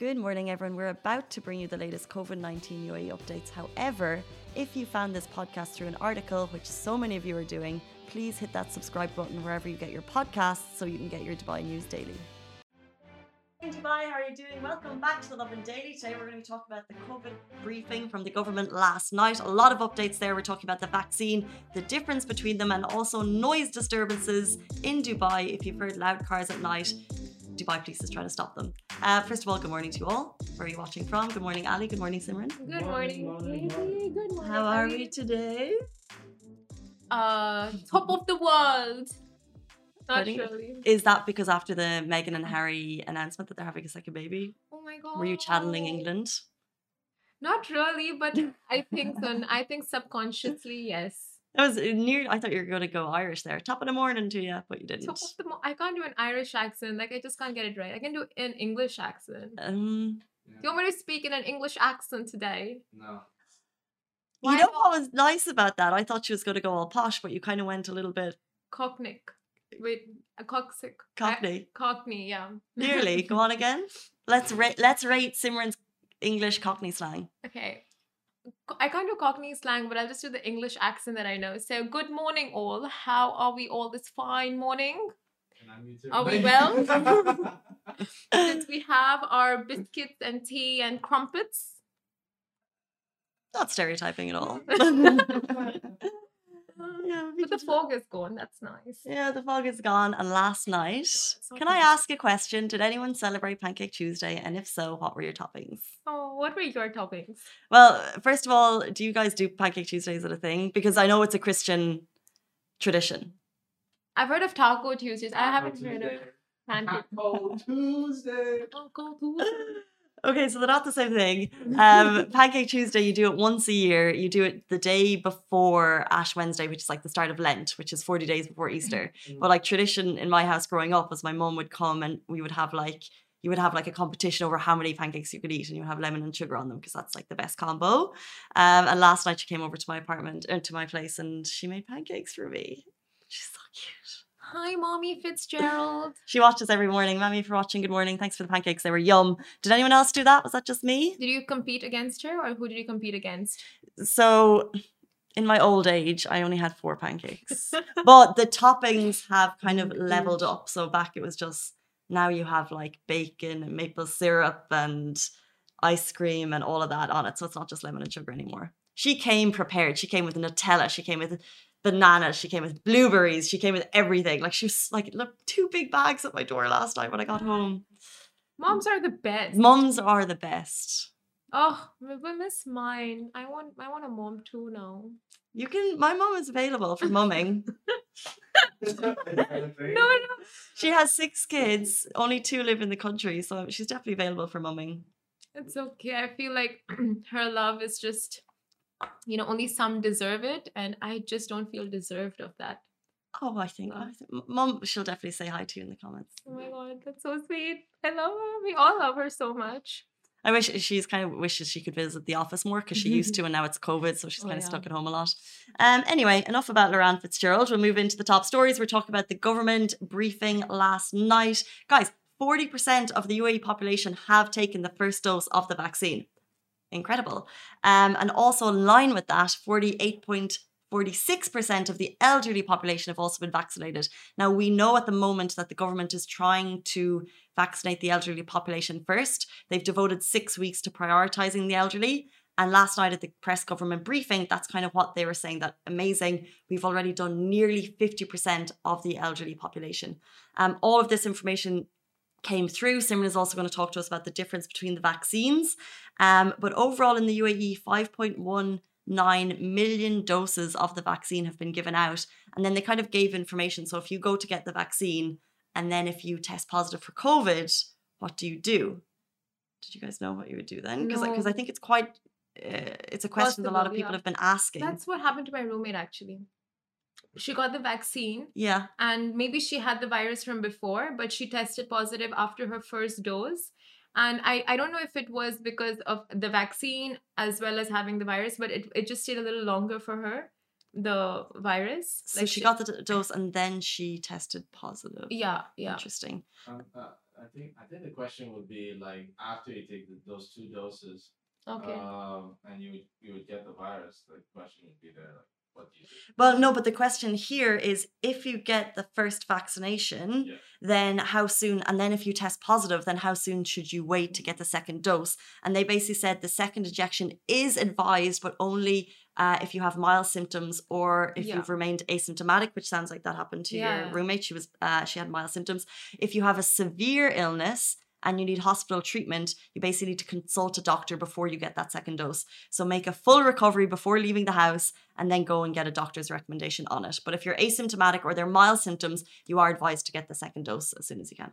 Good morning, everyone. We're about to bring you the latest COVID 19 UAE updates. However, if you found this podcast through an article, which so many of you are doing, please hit that subscribe button wherever you get your podcasts so you can get your Dubai news daily. In Dubai, how are you doing? Welcome back to the Lovin Daily. Today we're going to talk about the COVID briefing from the government last night. A lot of updates there. We're talking about the vaccine, the difference between them, and also noise disturbances in Dubai. If you've heard loud cars at night, Dubai police is trying to stop them. Uh, first of all, good morning to you all. Where are you watching from? Good morning, Ali. Good morning, Simran. Good morning. morning, morning. Good morning. How are we today? Uh, top of the world. Naturally. Is that because after the Meghan and Harry announcement that they're having a second baby? Oh my god. Were you channeling England? Not really, but I think so. I think subconsciously, yes. That was near. I thought you were going to go Irish there. Top of the morning to you, but you didn't. Top of the mo- I can't do an Irish accent. Like I just can't get it right. I can do an English accent. Um, Do you want me to speak in an English accent today? No. you know what was nice about that? I thought she was going to go all posh, but you kind of went a little bit Cockney. Wait, a coxic. Cockney. Cockney, yeah. nearly. go on again. Let's rate. Let's rate Simran's English Cockney slang. Okay. Co- I can't do Cockney slang, but I'll just do the English accent that I know. So, good morning, all. How are we all this fine morning? Can I mute? Are we well? Since we have our biscuits and tea and crumpets. Not stereotyping at all. Yeah, But the fog is gone. That's nice. Yeah, the fog is gone. And last night, so can I ask a question? Did anyone celebrate Pancake Tuesday? And if so, what were your toppings? Oh, what were your toppings? Well, first of all, do you guys do Pancake Tuesdays as a thing? Because I know it's a Christian tradition. I've heard of Taco Tuesdays. I haven't heard of pancake. Taco Tuesday. Taco Tuesday. Okay, so they're not the same thing. Um, Pancake Tuesday, you do it once a year. You do it the day before Ash Wednesday, which is like the start of Lent, which is 40 days before Easter. But like tradition in my house growing up was my mum would come and we would have like you would have like a competition over how many pancakes you could eat and you would have lemon and sugar on them because that's like the best combo. Um, and last night she came over to my apartment uh, to my place and she made pancakes for me. She's so cute. Hi, Mommy Fitzgerald. She watches every morning. Mommy, for watching. Good morning. Thanks for the pancakes. They were yum. Did anyone else do that? Was that just me? Did you compete against her or who did you compete against? So in my old age, I only had four pancakes. but the toppings have kind of oh, leveled up. So back it was just now you have like bacon and maple syrup and ice cream and all of that on it. So it's not just lemon and sugar anymore. She came prepared. She came with Nutella. She came with bananas. She came with blueberries. She came with everything. Like she was like two big bags at my door last night when I got home. Moms are the best. Moms are the best. Oh, I miss mine. I want I want a mom too now. You can. My mom is available for mumming. No, no. She has six kids. Only two live in the country, so she's definitely available for mumming. It's okay. I feel like her love is just, you know, only some deserve it, and I just don't feel deserved of that. Oh, I think, I Love. think M- She'll definitely say hi to you in the comments. Oh my god, that's so sweet. I love her. We all love her so much. I wish she's kind of wishes she could visit the office more because she used to, and now it's COVID, so she's Oh, kind of yeah. stuck at home a lot. Um. Anyway, enough about Loran Fitzgerald. We'll move into the top stories. We're talking about the government briefing last night, guys. Forty percent of the UAE population have taken the first dose of the vaccine. Incredible. Um, and also in line with that, 48.46% of the elderly population have also been vaccinated. Now, we know at the moment that the government is trying to vaccinate the elderly population first. They've devoted six weeks to prioritizing the elderly. And last night at the press government briefing, that's kind of what they were saying that amazing, we've already done nearly 50% of the elderly population. Um, all of this information came through. Simran is also going to talk to us about the difference between the vaccines. Um, but overall in the UAE, 5.19 million doses of the vaccine have been given out. And then they kind of gave information. So if you go to get the vaccine and then if you test positive for COVID, what do you do? Did you guys know what you would do then? Because No. I think it's quite, uh, it's a question that a lot of people yeah. have been asking. That's what happened to my roommate actually. She got the vaccine yeah. and maybe she had the virus from before, but she tested positive after her first dose. And I, I don't know if it was because of the vaccine as well as having the virus, but it, it just stayed a little longer for her, the virus. So she got the dose and then she tested positive. Yeah, yeah. Interesting. Um, uh, I think I think the question would be like after you take the, those two doses, Okay. um, and you would you would get the virus. The question would be there, like, what do you do? Well, no, but the question here is if you get the first vaccination, Yeah. then how soon, and then if you test positive, then how soon should you wait to get the second dose? And they basically said the second injection is advised, but only uh, if you have mild symptoms or if Yeah. you've remained asymptomatic, which sounds like that happened to Yeah. your roommate. She was uh, she had mild symptoms. If you have a severe illness. And you need hospital treatment, you basically need to consult a doctor before you get that second dose. So make a full recovery before leaving the house and then go and get a doctor's recommendation on it. But if you're asymptomatic or there are mild symptoms, you are advised to get the second dose as soon as you can.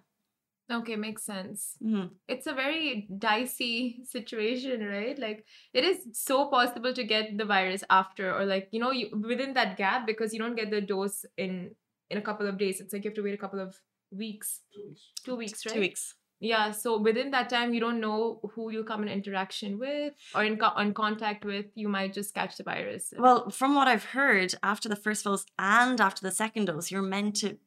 Okay, makes sense. Mhm. It's a very dicey situation, right? Like it is so possible to get the virus after or like, you know, you within that gap because you don't get the dose in in a couple of days. It's like you have to wait a couple of weeks. Two weeks. Two weeks, right? Two weeks. Yeah, so within that time, you don't know who you'll come in interaction with or in co- on contact with. You might just catch the virus. Well, from what I've heard, after the first dose and after the second dose, you're meant to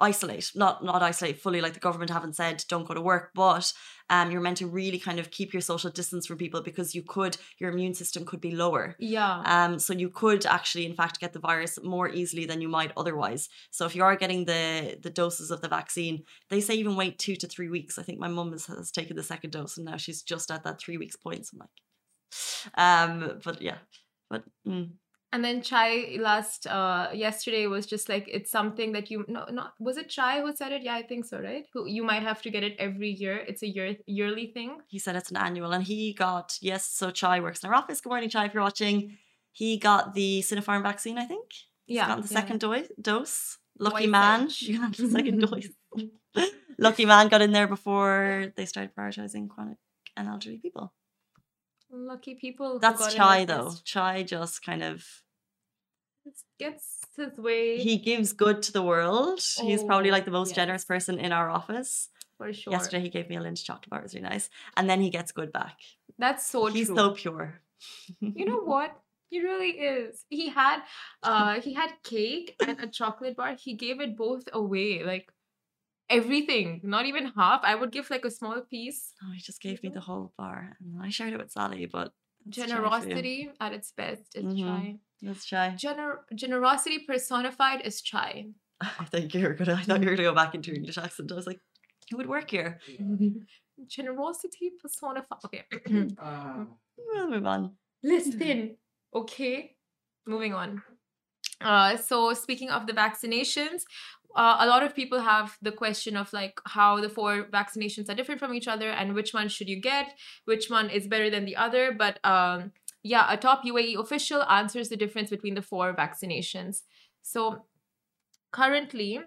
isolate not not isolate fully like the government haven't said don't go to work but um you're meant to really kind of keep your social distance from people because you could your immune system could be lower yeah, Um, so you could actually, in fact, get the virus more easily than you might otherwise. So if you are getting the the doses of the vaccine, they say even wait two to three weeks. I think my mum has, has taken the second dose, and now she's just at that three weeks point. So I'm like, um, but yeah, but mm, and then Chai last uh yesterday was just like it's something that you no not was it Chai who said it? Yeah, I think so, right? Who you might have to get it every year. It's a year yearly thing. he said it's an annual, and he got yes. So Chai works in our office. Good morning, Chai, if you're watching. He got the Sinopharm vaccine, I think. He's Yeah, gotten the yeah. second dose. Dose. Lucky Twice man. She got the second dose. Lucky man got in there before they started prioritizing chronic and elderly people. Lucky people. That's Chai though. Chai just kind of Gets his way he gives good to the world. He's probably Oh, like the most yes. generous person in our office. for sure. Yesterday he gave me a Lindt chocolate bar. It was really nice. And then he gets good back. That's so He's true. so pure. you know what? He really is. He had uh he had cake and a chocolate bar. He gave it both away. Like everything. Not even half. I would give like a small piece. Oh, he just gave me the whole bar. And I shared it with Sally, but that's Chai for you. Generosity at its best is Mhm. chai. Let's try. Gener- generosity personified is chai. I think you were gonna I thought you were gonna go back into your English accent. I was like, who would work here? Generosity personified. Okay. Ah, We'll move on. Listen, okay. Moving on. Uh, so speaking of the vaccinations, uh, a lot of people have the question of like how the four vaccinations are different from each other and which one should you get, which one is better than the other. But um, yeah, a top UAE official answers the difference between the four vaccinations. So currently,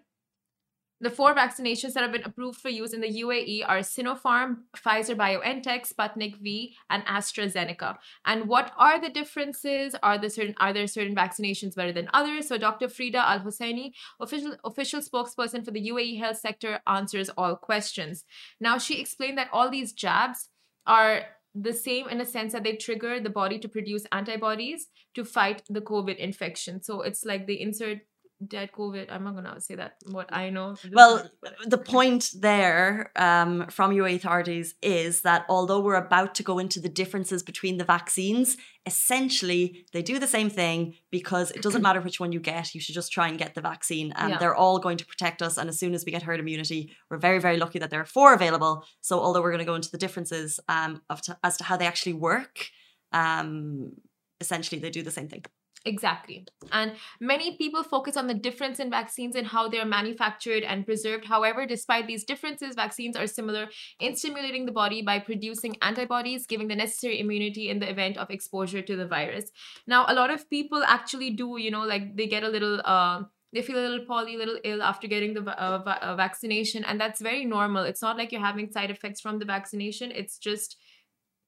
the four vaccinations that have been approved for use in the UAE are Sinopharm, Pfizer BioNTech, Sputnik V, and AstraZeneca. And what are the differences? Are the certain are there certain vaccinations better than others? So Dr. Farida Al Hosani, official official spokesperson for the UAE health sector, answers all questions. Now she explained that all these jabs are the same in a sense that they trigger the body to produce antibodies to fight the COVID infection. So it's like they insert dead COVID. I'm not gonna say that what I know. Well, the point there um, from UAE authorities is that although we're about to go into the differences between the vaccines, essentially they do the same thing because it doesn't matter which one you get, you should just try and get the vaccine. And Yeah. they're all going to protect us. And as soon as we get herd immunity, we're very, very lucky that there are four available. So although we're going to go into the differences um, of as to how they actually work, um, essentially they do the same thing. Exactly. And many people focus on the difference in vaccines and how they're manufactured and preserved. However, despite these differences, vaccines are similar in stimulating the body by producing antibodies, giving the necessary immunity in the event of exposure to the virus. Now, a lot of people actually do, you know, like they get a little. Uh, they feel a little poorly, a little ill after getting the uh, va- uh, vaccination, and that's very normal. It's not like you're having side effects from the vaccination. It's just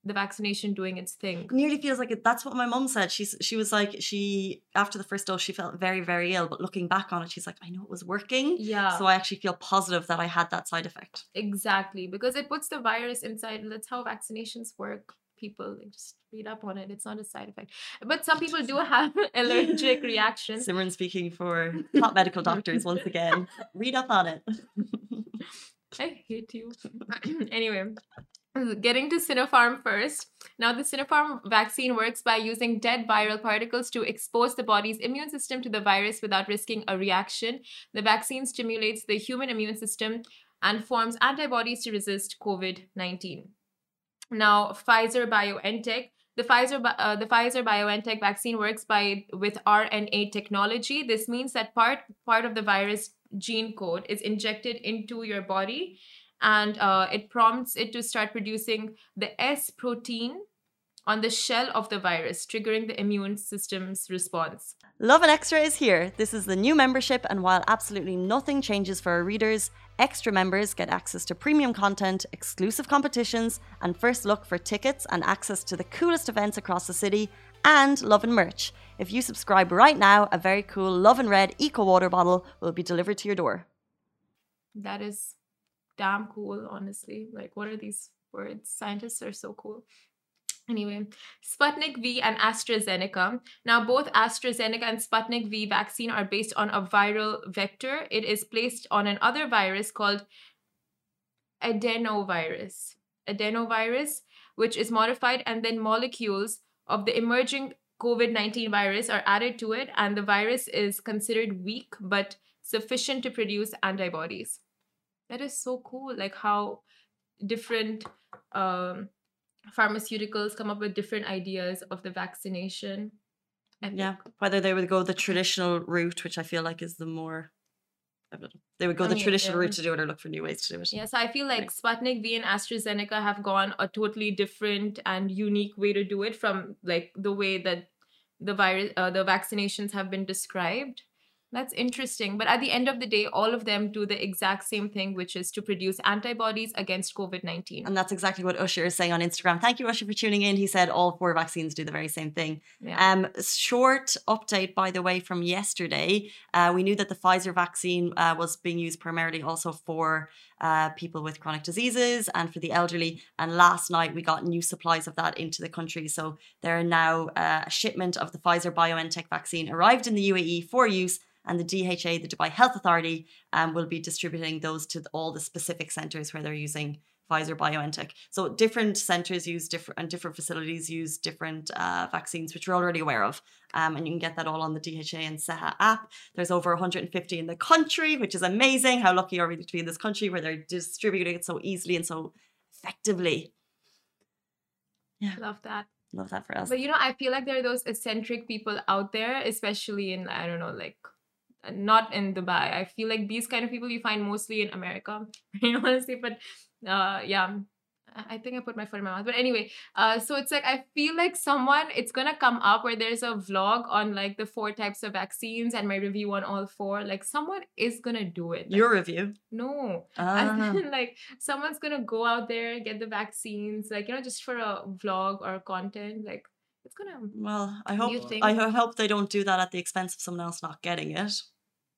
the vaccination doing its thing. nearly feels like it, that's what my mum said. She's she was like she after the first dose she felt very very ill, but looking back on it, she's like I know it was working. Yeah. So I actually feel positive that I had that side effect. Exactly, because it puts the virus inside. and That's how vaccinations work. People just read up on it. It's not a side effect. But some people do have allergic reactions. Simran speaking for top medical doctors once again. Read up on it. I hate you. anyway, getting to Sinopharm first. Now, the Sinopharm vaccine works by using dead viral particles to expose the body's immune system to the virus without risking a reaction. The vaccine stimulates the human immune system and forms antibodies to resist COVID 19. Now, Pfizer BioNTech. The Pfizer, uh, the Pfizer BioNTech vaccine works by with RNA technology. This means that part part of the virus gene code is injected into your body and uh, it prompts it to start producing the S protein on the shell of the virus, triggering the immune system's response. Lovin Extra is here. This is the new membership, and while absolutely nothing changes for our readers, extra members get access to premium content, exclusive competitions, and first look for tickets and access to the coolest events across the city, and Lovin merch. If you subscribe right now, a very cool Lovin Red Eco Water bottle will be delivered to your door. That is damn cool, honestly. Like, what are these words? Scientists are so cool. Anyway, Sputnik V and AstraZeneca. Now, both AstraZeneca and Sputnik V vaccine are based on a viral vector. It is placed on another virus called adenovirus. Adenovirus, which is modified, and then molecules of the emerging COVID 19 virus are added to it, and the virus is considered weak but sufficient to produce antibodies. That is so cool. Like how different um, pharmaceuticals come up with different ideas of the vaccination. Yeah, whether they would go the traditional route, which I feel like is the more they would go I the mean, traditional yeah. route to do it or look for new ways to do it. Yeah, so I feel like Sputnik V and AstraZeneca have gone a totally different and unique way to do it from like the way that the virus, uh, the vaccinations have been described. That's interesting. But at the end of the day, all of them do the exact same thing, which is to produce antibodies against COVID 19. And that's exactly what Usher is saying on Instagram. Thank you, Usher, for tuning in. He said all four vaccines do the very same thing. Yeah. Um, short update, by the way, from yesterday. Uh, we knew that the Pfizer vaccine uh, was being used primarily also for uh, people with chronic diseases and for the elderly. And last night we got new supplies of that into the country. So there are now uh, a shipment of the Pfizer BioNTech vaccine arrived in the UAE for use. And the DHA, the Dubai Health Authority, um, will be distributing those to all the specific centres where they're using Pfizer BioNTech. So different centres use different and different facilities use different uh, vaccines, which we're already aware of. Um, and you can get that all on the DHA and SEHA app. There's over 150 in the country, which is amazing. How lucky are we to be in this country where they're distributing it so easily and so effectively? Yeah, Love that. love that for us. But you know, I feel like there are those eccentric people out there, especially in, I don't know, like not in Dubai. I feel like these kind of people you find mostly in America, you know, honestly. But uh, yeah, I think I put my foot in my mouth. But anyway, uh, so it's like I feel like someone it's gonna come up where there's a vlog on like the four types of vaccines and my review on all four. Like someone is gonna do it. Like, Your review. no, as in, like someone's gonna go out there and get the vaccines, like you know, just for a vlog or content. Like it's gonna. Well, I hope I hope they don't do that at the expense of someone else not getting it.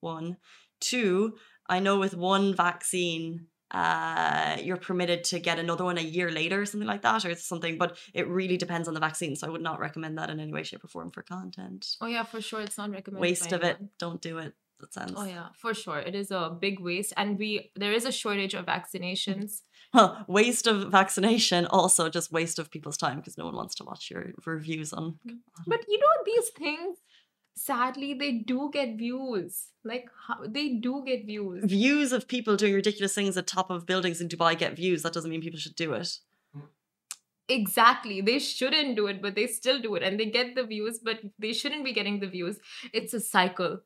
One, two. I know with one vaccine, uh, you're permitted to get another one a year later, or something like that, or something. But it really depends on the vaccine, so I would not recommend that in any way, shape, or form for content. Oh yeah, for sure, it's not recommended. Waste of it. Don't do it. That sounds. Oh yeah, for sure. It is a big waste, and we there is a shortage of vaccinations. Well, waste of vaccination. Also, just waste of people's time because no one wants to watch your reviews on. But you know these things, sadly, they do get views. Like how, they do get views. Views of people doing ridiculous things at top of buildings in Dubai get views. That doesn't mean people should do it. Exactly. They shouldn't do it, but they still do it, and they get the views, but they shouldn't be getting the views. It's a cycle.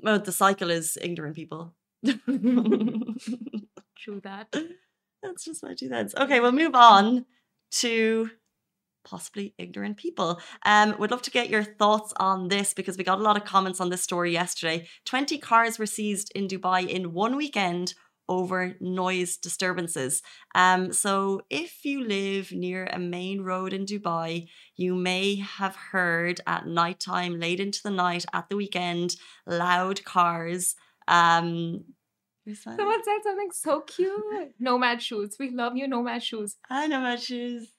Well, the cycle is ignorant people. True that. That's just my two cents. Okay, we'll move on to possibly ignorant people. Um, would love to get your thoughts on this because we got a lot of comments on this story yesterday. 20 cars were seized in Dubai in one weekend over noise disturbances. Um, so if you live near a main road in Dubai, you may have heard at nighttime, late into the night, at the weekend, loud cars. Um. Someone said something so cute. Nomad shoes. We love you, nomad shoes. I Nomad shoes.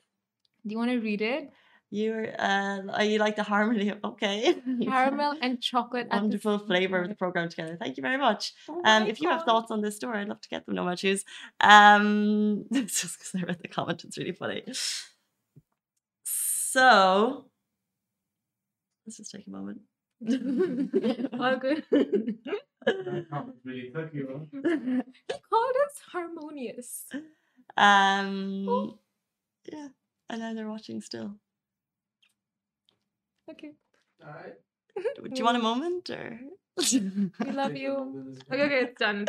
Do you want to read it? You're uh, oh, you like the harmony. Okay. Caramel and chocolate. at the Wonderful flavor of the program together. Thank you very much. Oh Um, if you have thoughts on this story, I'd love to get them. No my shoes. Um, it's just because I read the comment. It's really funny. So let's just take a moment. All good. That comment really took you. huh? he called us harmonious. Um, yeah, and now they're watching still. Okay. Alright. Do you want a mm. moment or? We love you. Okay, okay, it's done.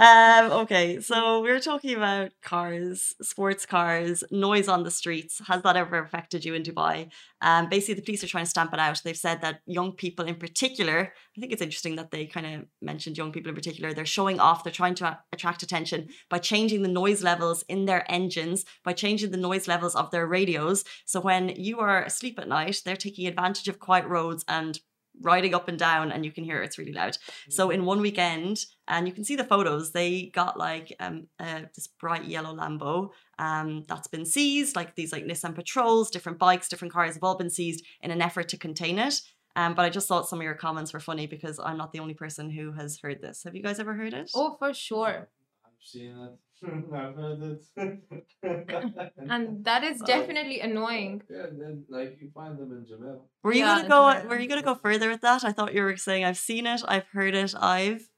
um, okay, so we are talking about cars, sports cars, noise on the streets. Has that ever affected you in Dubai? Um, basically, the police are trying to stamp it out. They've said that young people, in particular, I think it's interesting that they kind of mentioned young people in particular. They're showing off. They're trying to attract attention by changing the noise levels in their engines, by changing the noise levels of their radios. So when you are asleep at night, they're taking advantage of quiet roads and riding up and down and you can hear it's really loud. So in one weekend, and you can see the photos, they got like um uh, this bright yellow Lambo um that's been seized, like these like Nissan Patrols, different bikes, different cars have all been seized in an effort to contain it. Um, but I just thought some of your comments were funny because I'm not the only person who has heard this. Have you guys ever heard it? Oh, for sure. I've seen it. I've heard it. And that is Oh. definitely annoying. yeah, and then like you find them in Jamil. were you yeah, gonna go? it's right. Were you gonna go further with that? I thought you were saying I've seen it, I've heard it, I've.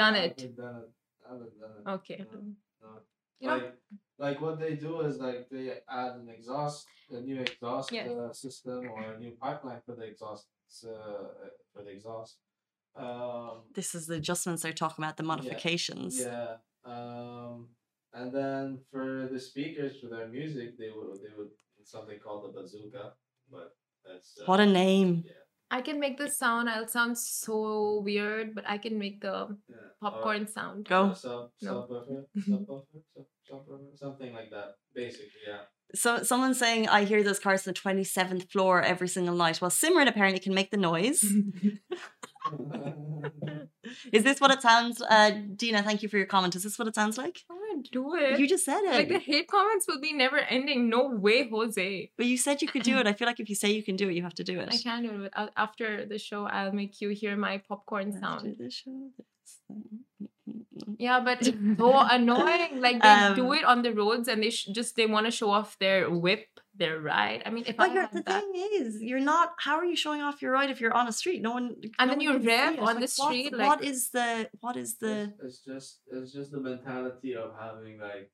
Done No, it. haven't done it. Done it. Okay. No, no. You know- like, like what they do is like they add an exhaust, a new exhaust Yes. uh, system or a new pipeline for the exhaust uh, uh, for the exhaust. Um, This is the adjustments they're talking about, the modifications. yeah. Um, and then for the speakers for their music, they would they would something called the bazooka, but that's uh, What a name. yeah, I can make the sound. I'll sound so weird, but I can make the yeah. Or- popcorn sound. Go. or Sub, No. subwoofer, subwoofer, sub, subwoofer, something like that. Basically, yeah. So someone's saying I hear those cars on the twenty seventh floor every single night. Well, Simran apparently can make the noise. Is this what it sounds? Uh, Dina, thank you for your comment. Is this what it sounds like? I want to do it. You just said it. like the hate comments will be never ending. No way, Jose. but you said you could do it. I feel like if you say you can do it, you have to do it. I can do it. After the show, I'll make you hear my popcorn sound. do this show. Yeah, but it's so annoying. Like they do Um, it on the roads, and they sh- just they want to show off their whip, their ride. I mean, if But you're, had the that, thing is, you're not. How are you showing off your ride if you're on a street? No one. And no then one you're see rev it. on the street, what like- is the? What is the? It's, it's just it's just the mentality of having like,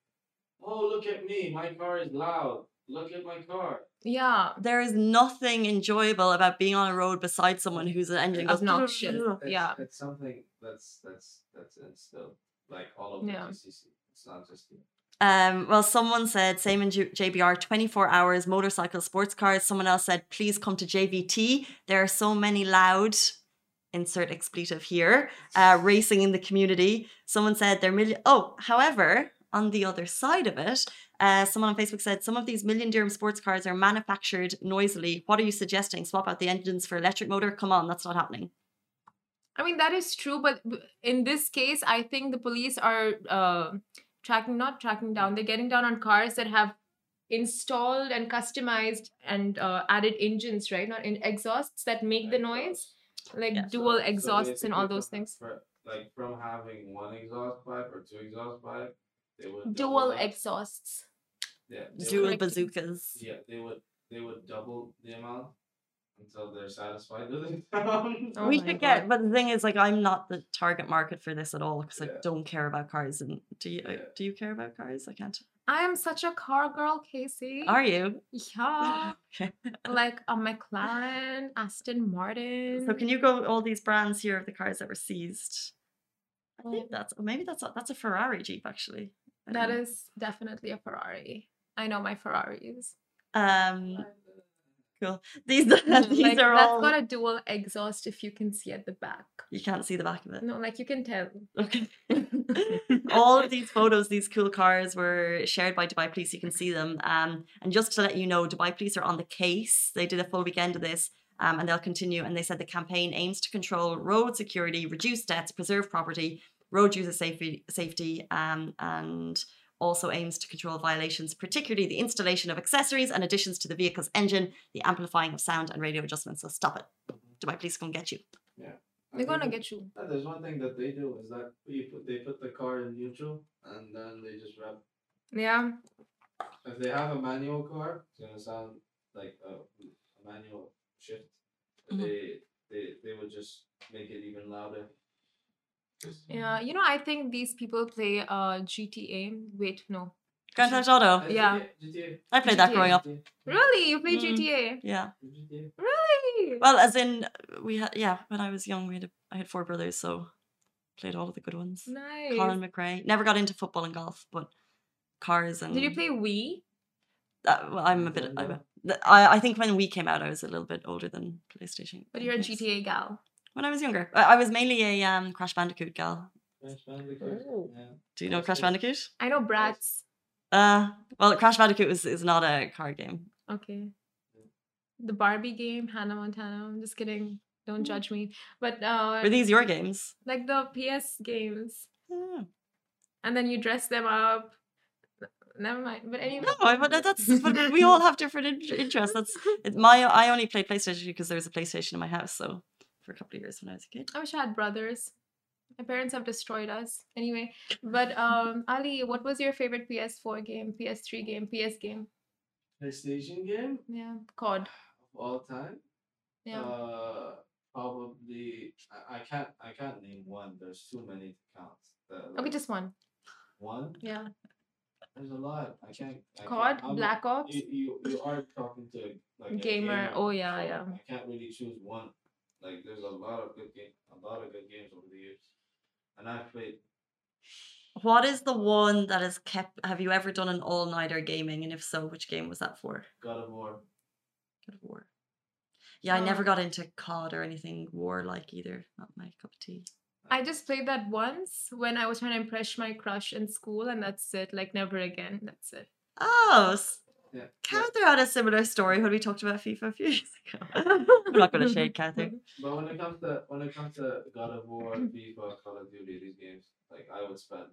oh look at me, my car is loud. Look at my car. yeah, There is nothing enjoyable about being on a road beside someone whose an engine goes Obnoxious. It's, Yeah. it's something that's that's that's instilled like all over Yeah. GCC. It's not just you. Um, well, someone said same in J- JBR, 24 hours, motorcycle, sports cars. Someone else said, please come to JVT. There are so many loud, insert expletive here, uh, racing in the community. Someone said they're million. Oh, however, on the other side of it, uh, someone on Facebook said some of these million dirham sports cars are manufactured noisily. What are you suggesting? Swap out the engines for electric motor? Come on, that's not happening. I mean that is true, but in this case, I think the police are uh, tracking, not tracking down. They're getting down on cars that have installed and customized and uh, added engines, right? Not in exhausts that make the noise, like Yeah. dual So- so exhausts and all those from- things. for- like from having one exhaust pipe or two exhaust pipe, they would Dual double exhausts. Yeah, they Dual would- bazookas. Yeah, they would they would double the amount until they're satisfied with it. Oh we my should get, but the thing is, like, I'm not the target market for this at all because I don't care about cars. And do you? Yeah. Do you care about cars? I can't. I am such a car girl, Casey. Are you? Yeah, Okay. like a McLaren, Aston Martin. So can you go all these brands here of the cars that were seized? I think that's maybe that's a, that's a Ferrari Jeep actually. I don't That know. is definitely a Ferrari. I know my Ferraris. um cool. These these like, are that's all. That's got a dual exhaust if you can see at the back. You can't see the back of it. No, like you can tell. Okay. All of these photos, these cool cars were shared by Dubai Police. You can see them. Um, and just to let you know, Dubai Police are on the case. They did a full weekend of this. Um, and they'll continue. And they said the campaign aims to control road security, reduce deaths, preserve property, road user safety, safety, um, and also aims to control violations, particularly the installation of accessories and additions to the vehicle's engine, the amplifying of sound and radio adjustments. So stop it. Do Dubai Police come get you. Yeah. They're think gonna get you. uh, There's one thing that they do is that you put, they put the car in neutral and then they just rev. Yeah. If they have a manual car, it's gonna sound like a, a manual shift. Mhm. They they they would just make it even louder. Just- Yeah. You know, I think these people play uh GTA. Wait, no. Grand Theft Auto. Uh, Yeah. GTA, GTA, I played that growing up. GTA, Really? You played Mm. GTA? Yeah. GTA. Really? Well, as in, we had, yeah, when I was young, we had a, I had four brothers, so played all of the good ones. Nice. Colin McRae. Never got into football and golf, but cars and. Did you play Wii? Uh, well, I'm a bit. I'm a, Nintendo? th- I, I think when we came out, I was a little bit older than PlayStation. But you're a GTA gal. When I was younger, I, I was mainly a um, Crash Bandicoot gal. Crash Bandicoot. Oh. Yeah. Do you know That's Crash good. Bandicoot? I know Bratz. Uh, well, Crash Bandicoot is, is not a card game. Okay. The Barbie game, Hannah Montana. I'm just kidding. Don't Mm. judge me. But uh Were these your games? like the PS games. Yeah. And then you dress them up. Never mind. But anyway. No, but that's but we all have different interests. That's it, my. I only played PlayStation because there was a PlayStation in my house. So for a couple of years when I was a kid. I wish I had brothers. My parents have destroyed us. Anyway, but um Ali, what was your favorite PS4 game, PS3 game, PS game? PlayStation game Yeah. COD. of all time. Yeah. Uh, probably I, I can't I can't name one. There's too many to count. The, okay, just one. one. Yeah. There's a lot. I can't. I can't- COD, Black Ops. You, you you are talking to like a Gamer. Oh, yeah, so yeah. I can't really choose one. Like there's a lot of good game, a lot of good games over the years, and I've played. What is the one that has kept? Have you ever done an all nighter gaming? And if so, which game was that for? God of War. God of War. Yeah, I never got into COD or anything war like either. Not my cup of tea. I just played that once when I was trying to impress my crush in school, and that's it. Like never again. That's it. Oh, s- Yeah. yeah. Cather had a similar story when we talked about FIFA a few years ago. I'm not going to shade Cather. But when it comes to when it comes to God of War, FIFA, Call of Duty, these games, like I would spend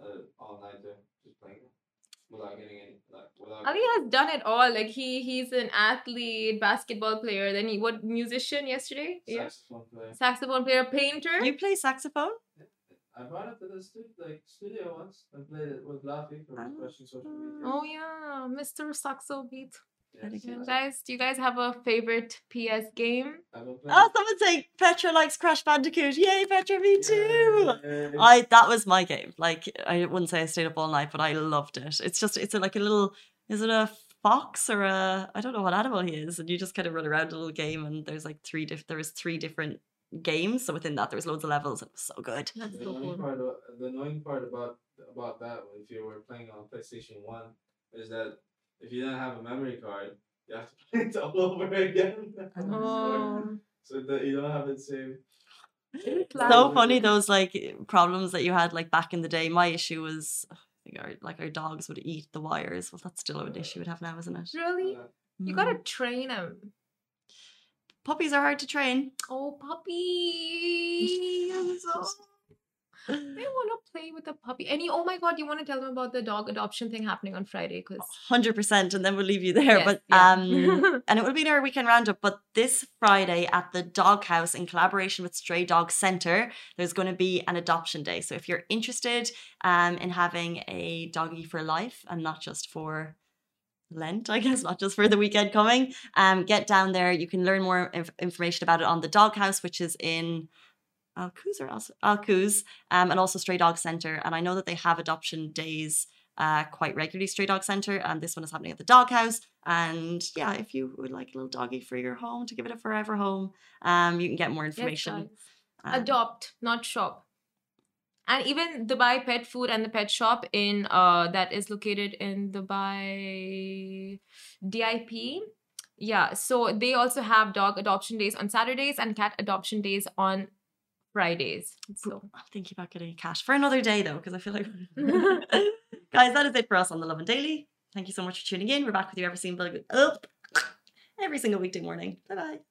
uh, all night there just playing them without getting any like without. Ali has done it all. Like he he's an athlete, basketball player. Then he what musician yesterday? Yeah. saxophone player. Saxophone player, painter. You play saxophone? I brought it to the stu- like studio once and played it with Laffy for Ah. refreshing social media. Oh yeah, Mr. Saxo Beat. Very Yes, Yeah, good. guys, do you guys have a favorite PS game? I've been playing. Oh, someone say Petra likes Crash Bandicoot. Yay, Petra, me too. Yay. I that was my game. Like I wouldn't say I stayed up all night, but I loved it. It's just it's a, like a little is it a fox or a I don't know what animal he is, and you just kind of run around a little game, and there's like three diff there was three different games. So within that, there was loads of levels. It was so good. That's The so annoying cool. part, of, the annoying part about about that, if you were playing on PlayStation One, is that if you didn't have a memory card, you have to play it all over again. Oh, so that you don't have it saved. so funny those like problems that you had like back in the day. My issue was I think our like our dogs would eat the wires. Well, that's still an issue we'd have now, isn't it? really? You Mm. gotta train them. Puppies are hard to train. Oh, puppy! I want to play with a puppy. Any? oh my god, you want to tell them about the dog adoption thing happening on Friday? Because Hundred percent, and then we'll leave you there. Yes, but yeah. um, and it will be in our weekend roundup. But this Friday at the Dog House, in collaboration with Stray Dog Centre, there's going to be an adoption day. So if you're interested um in having a doggy for life and not just for Lent, I guess, not just for the weekend coming, um, get down there. You can learn more inf- information about it on the Dog House, which is in. Al Quoz or Al- Alcuz, um, and also Stray Dog Centre. And I know that they have adoption days uh, quite regularly, Stray Dog Centre, and this one is happening at the Dog House. And yeah, if you would like a little doggy for your home to give it a forever home, um, you can get more information. guys. um, adopt, not shop. And even Dubai Pet Food and the pet shop in uh that is located in Dubai DIP. Yeah, so they also have dog adoption days on Saturdays and cat adoption days on Fridays. So I'm thinking about getting a cat for another day though, because I feel like guys, that is it for us on the Lovin Daily. Thank you so much for tuning in. We're back with you every single every single weekday morning. Bye bye.